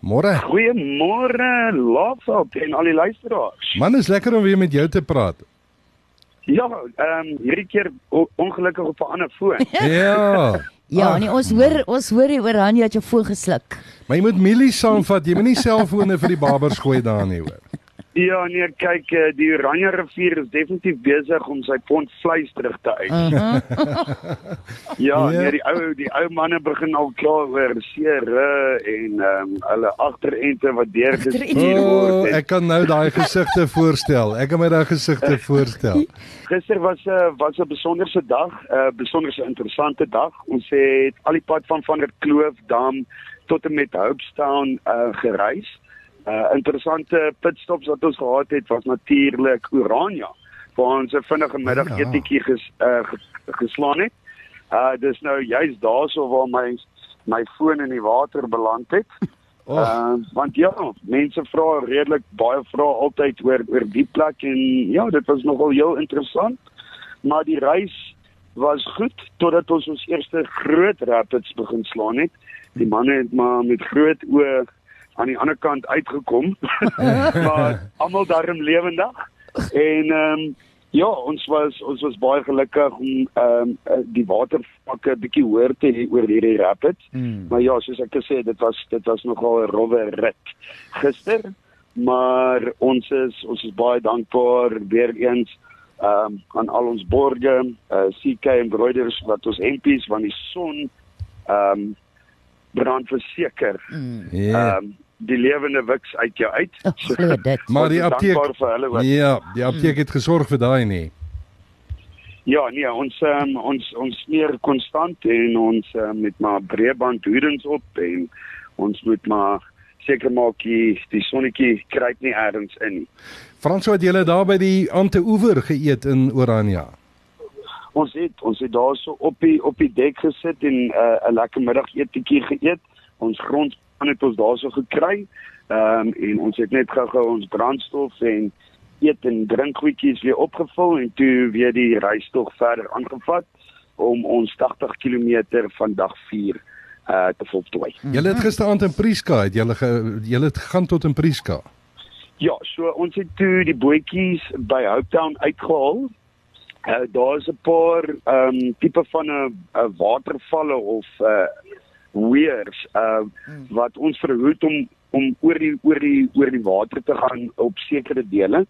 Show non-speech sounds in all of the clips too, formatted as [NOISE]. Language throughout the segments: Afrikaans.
Môre. Goeiemôre, Laafveld en al die luisteraars. Man, is lekker om weer met jou te praat. Ja, ehm um, hierdie keer ongelukkig op 'n ander foon. [LAUGHS] Ja. Ja, Ag, nee, ons hoor ons hoor die Oranje het jou foon gesluk. Maar jy moet mielies saamvat. Jy moenie selfone vir die babers gooi daar nie, hoor. Ja, nee, kyk, eh, die Oranje rivier is definitief besig om sy pond vleis terug te uit. Uh -huh. Ja, Ja. nee, die ou die ou manne begin al klaar oor seere en ehm um, hulle agterente wat deurgestuur O, word. oh, ek kan nou daai gesigte voorstel. Ek kan my daai gesigte [LAUGHS] voorstel. Gister was 'n uh, was 'n besonderse dag, 'n uh, besonderse interessante dag. Ons het al die pad van van der Kloof dam tot en met Hopestown uh, gereis. Uh interessante pitstops wat ons gehad het was natuurlik Orania waar ons 'n vinnige middag Ja. ges, uh, ge- geslaan het. Uh dis nou juist daarso waar my my foon in die water beland het. [LAUGHS] Oh, Uh, want ja, mense vra redelik baie vrae altyd oor oor die plek en ja, dit was nogal heel interessant. Maar die reis was goed totdat ons ons eerste groot rapids begin slaan het. Die manne het maar met groot oë aan die ander kant uitgekom. [LAUGHS] maar almal darm lewendig. En ehm um, ja, ons was ons was baie gelukkig om ehm um, die watervlakke bietjie hoër te hê oor hierdie rapids. mm. Maar ja, soos ek gesê het, dit was dit was nogal 'n rowwe rit gister, maar ons is ons is baie dankbaar weer eens ehm um, aan al ons borge, uh, CK Embroiders wat ons hempies van die son ehm um, brand verseker. Mm. Ja. Ehm um, die lewende wiks uit jou uit. Oh, dit. [LAUGHS] Maar die apteek vir hulle ook. Ja, die apteek het gesorg vir daai nie. Ja, nee, ons um, ons ons smeer konstant en ons um, met maar breëband hoedens op en ons moet maar seker maak die die sonnetjie kruip nie ergens in nie. Frans het julle daar by die Ante Oewer geëet in Orania. Ons het ons het daarso op die op die dek gesit en 'n uh, lekker middagetietjie geëet. Ons grondspan het ons daarso gekry. Ehm um, en ons het net gou-gou ons brandstof en eet en drinkgoedjies weer opgevul en toe weer die reistog verder aangevat om ons 80 km van dag 4 uh te voltooi. Julle het gisteraand in Prieska het julle julle het gegaan tot in Prieska. Ja, so ons het toe die bootjies by Hopetown uitgehaal. Uh, daar is 'n paar ehm um, tipe van 'n watervalle of uh weirs uh wat ons verhoed om om oor die oor die oor die water te gaan op sekere dele.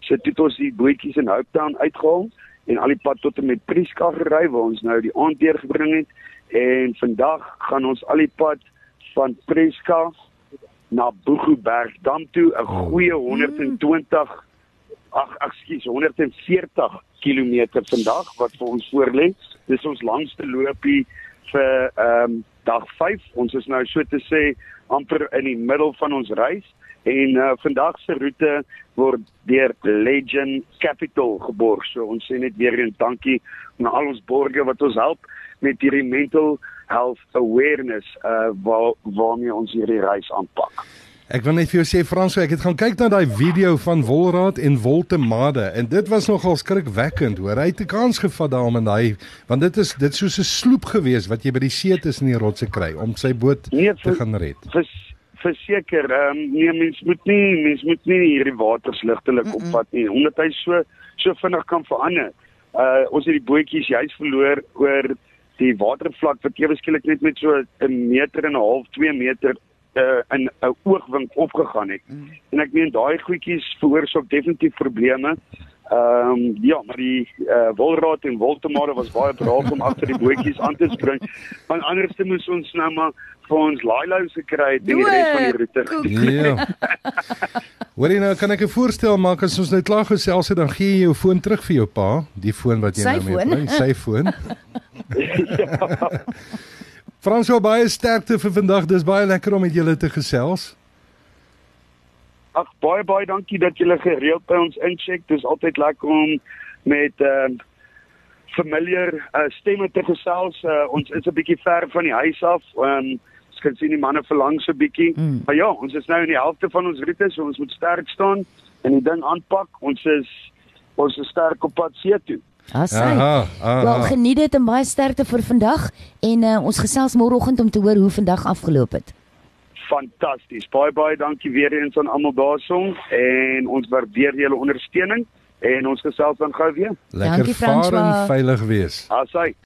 So toe het ons die bootjies in Hopetown uitgehaal en al die pad tot en met Prieska gery waar ons nou die aand deurgebring het en vandag gaan ons al die pad van Prieska na Boegobergdam toe 'n goeie 120 ag ekskuus 140 km vandag wat vir ons voorlê. Dis ons langste loopie vir ehm um, dag 5. Ons is nou so te sê amper in die middel van ons reis en uh, vandag se roete word deur Legend Capital geborg. So ons sê net weer eens dankie aan al ons borgers wat ons help met hierdie mental health awareness uh waar waarmee ons hierdie reis aanpak. Ek wil net vir jou sê Frans, ek het gaan kyk na daai video van Wolraad en Woltemade en dit was nogal skrikwekkend, hoor. Hy het 'n kans gevat daarom in daai want dit is dit soos 'n sloep gewees wat jy by die see tussen die rotse kry om sy boot Nee, te vir- gaan red. Vers, verseker, ehm um, nee mens moet nie mens moet nie hierdie waters ligtelik opvat nie omdat hy so so vinnig kan verander. Uh ons het die bootjies juis verloor oor die watervlak wat ewe skielik net met so 'n meter en 'n half, 2 meter uh in 'n oogwink opgegaan het. Mm. En ek meen daai goedjies veroorsaak definitief probleme. Ehm um, ja, maar die uh, Wolraad en Woltemade was baie braaf om agter die bootjies aan te spring. Want anders moes ons nou maar vir ons lailous gekry het en die res van die roete. Ja. Hoorie nou, kan ek 'n voorstel maak as ons nou klaar gesels het, dan gee jy jou foon terug vir jou pa, die foon wat jy Sy nou mee bly, sy [LAUGHS] foon. [LAUGHS] [LAUGHS] ja. Frans, jou baie sterkte vir vandag. Dis baie lekker om met julle te gesels. Ag baie baie dankie dat julle gereeld by ons incheck. Dis altyd lekker om met ehm uh, familiar uh, stemme te gesels. Uh, ons is 'n bietjie ver van die huis af. Ehm um, ons kan sien die manne verlang so bietjie. Mm. Maar ja, ons is nou in die helfte van ons roete, so ons moet sterk staan en die ding aanpak. Ons is ons is sterk op pad see toe. Asai. Aha, Wel, aha. geniet dit en baie sterkte vir vandag en uh, ons gesels môreoggend om te hoor hoe vandag afgeloop het. Fantasties. Baie baie dankie weer eens aan almal daarson en ons waardeer julle ondersteuning en ons gesels dan gou weer. Lekker Dankie, vaar en veilig wees. Asai.